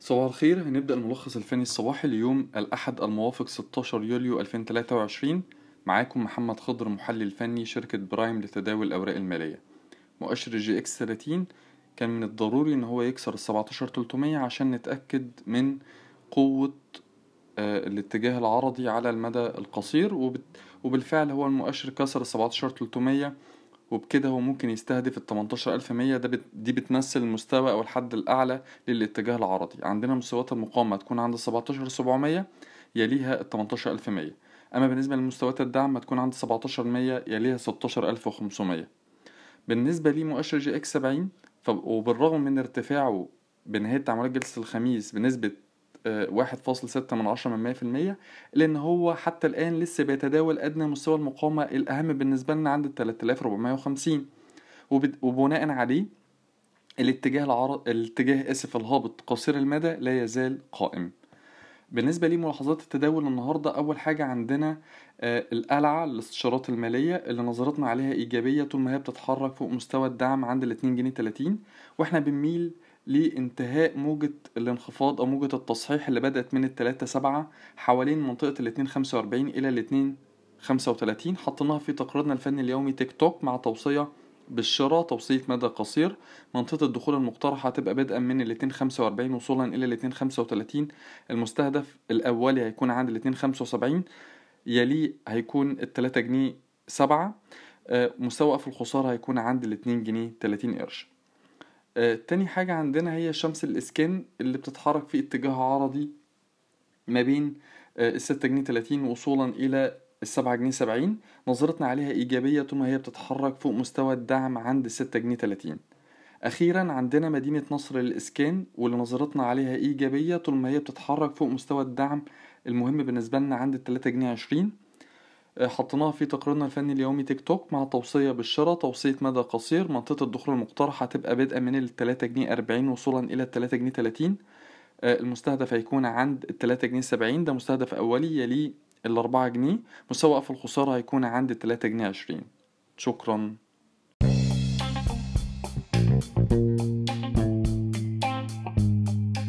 صباح الخير. هنبدأ الملخص الفني الصباحي ليوم الأحد الموافق 16 يوليو 2023 معاكم محمد خضر محلل فني شركة برايم لتداول الأوراق المالية. مؤشر EGX 30 كان من الضروري إن هو يكسر ال 17300 عشان نتأكد من قوة آه، الاتجاه العرضي على المدى القصير. وبالفعل هو المؤشر كسر ال 17300 وبكده هو ممكن يستهدف ال 18100 ده بت... دي بتمثل المستوى أو الحد الأعلى للاتجاه العرضي. عندنا مستويات المقاومة تكون عند 17700 يليها ال 18100 أما بالنسبة لمستويات الدعم تكون عند 17100 يليها 16500 بالنسبة لمؤشر جي إكس 70 ف... وبالرغم من ارتفاعه بنهاية تعاملات جلسة الخميس بنسبة واحد فاصل ستة من عشرة من مية في المية لأن هو حتى الآن لسه بيتداول أدنى مستوى المقاومة الأهم بالنسبة لنا عند التلاتة آلاف ربعمية وخمسين. وبناء عليه الاتجاه العرض الاتجاه آسف الهابط قصير المدى لا يزال قائم. بالنسبة لي ملاحظات التداول النهاردة أول حاجة عندنا آه القلعة الاستشارات المالية اللي نظرتنا عليها إيجابية طول ما هي بتتحرك فوق مستوى الدعم عند الاتنين جنيه تلاتين وإحنا بنميل لانتهاء موجة الانخفاض أو موجة التصحيح اللي بدأت من التلاتة سبعة حوالين منطقة الاتنين خمسة وأربعين إلى الاتنين خمسة وتلاتين. حطيناها في تقريرنا الفني اليومي تيك توك مع توصية بالشراء توصية مدى قصير. منطقة الدخول المقترحة هتبقى بدءا من الاتنين خمسة وأربعين وصولا إلى الاتنين خمسة وتلاتين. المستهدف الأولي هيكون عند الاتنين خمسة وسبعين يليه هيكون التلاتة جنيه سبعة. آه، مستوى في الخسارة هيكون عند الاتنين جنيه تلاتين قرش. آه، تاني حاجة عندنا هي شمس الإسكان اللي بتتحرك في اتجاه عرضي ما بين آه، الستة جنيه تلاتين وصولا إلى السبعة جنيه سبعين. نظرتنا عليها إيجابية طول ما هي بتتحرك فوق مستوى الدعم عند الستة جنيه تلاتين. أخيرا عندنا مدينة نصر للإسكان واللي نظرتنا عليها إيجابية طول ما هي بتتحرك فوق مستوى الدعم المهم بالنسبة لنا عند التلاتة جنيه عشرين. حطيناها في تقريرنا الفني اليومي تيك توك مع توصية بالشراء توصية مدى قصير. منطقة الدخول المقترحة هتبقى بادئة من التلاتة جنيه أربعين وصولا إلى التلاتة جنيه تلاتين. آه، المستهدف هيكون عند التلاتة جنيه سبعين. ده مستهدف أولي يليه الأربعة جنيه. مستوى في الخسارة هيكون عند التلاتة جنيه عشرين. شكرا.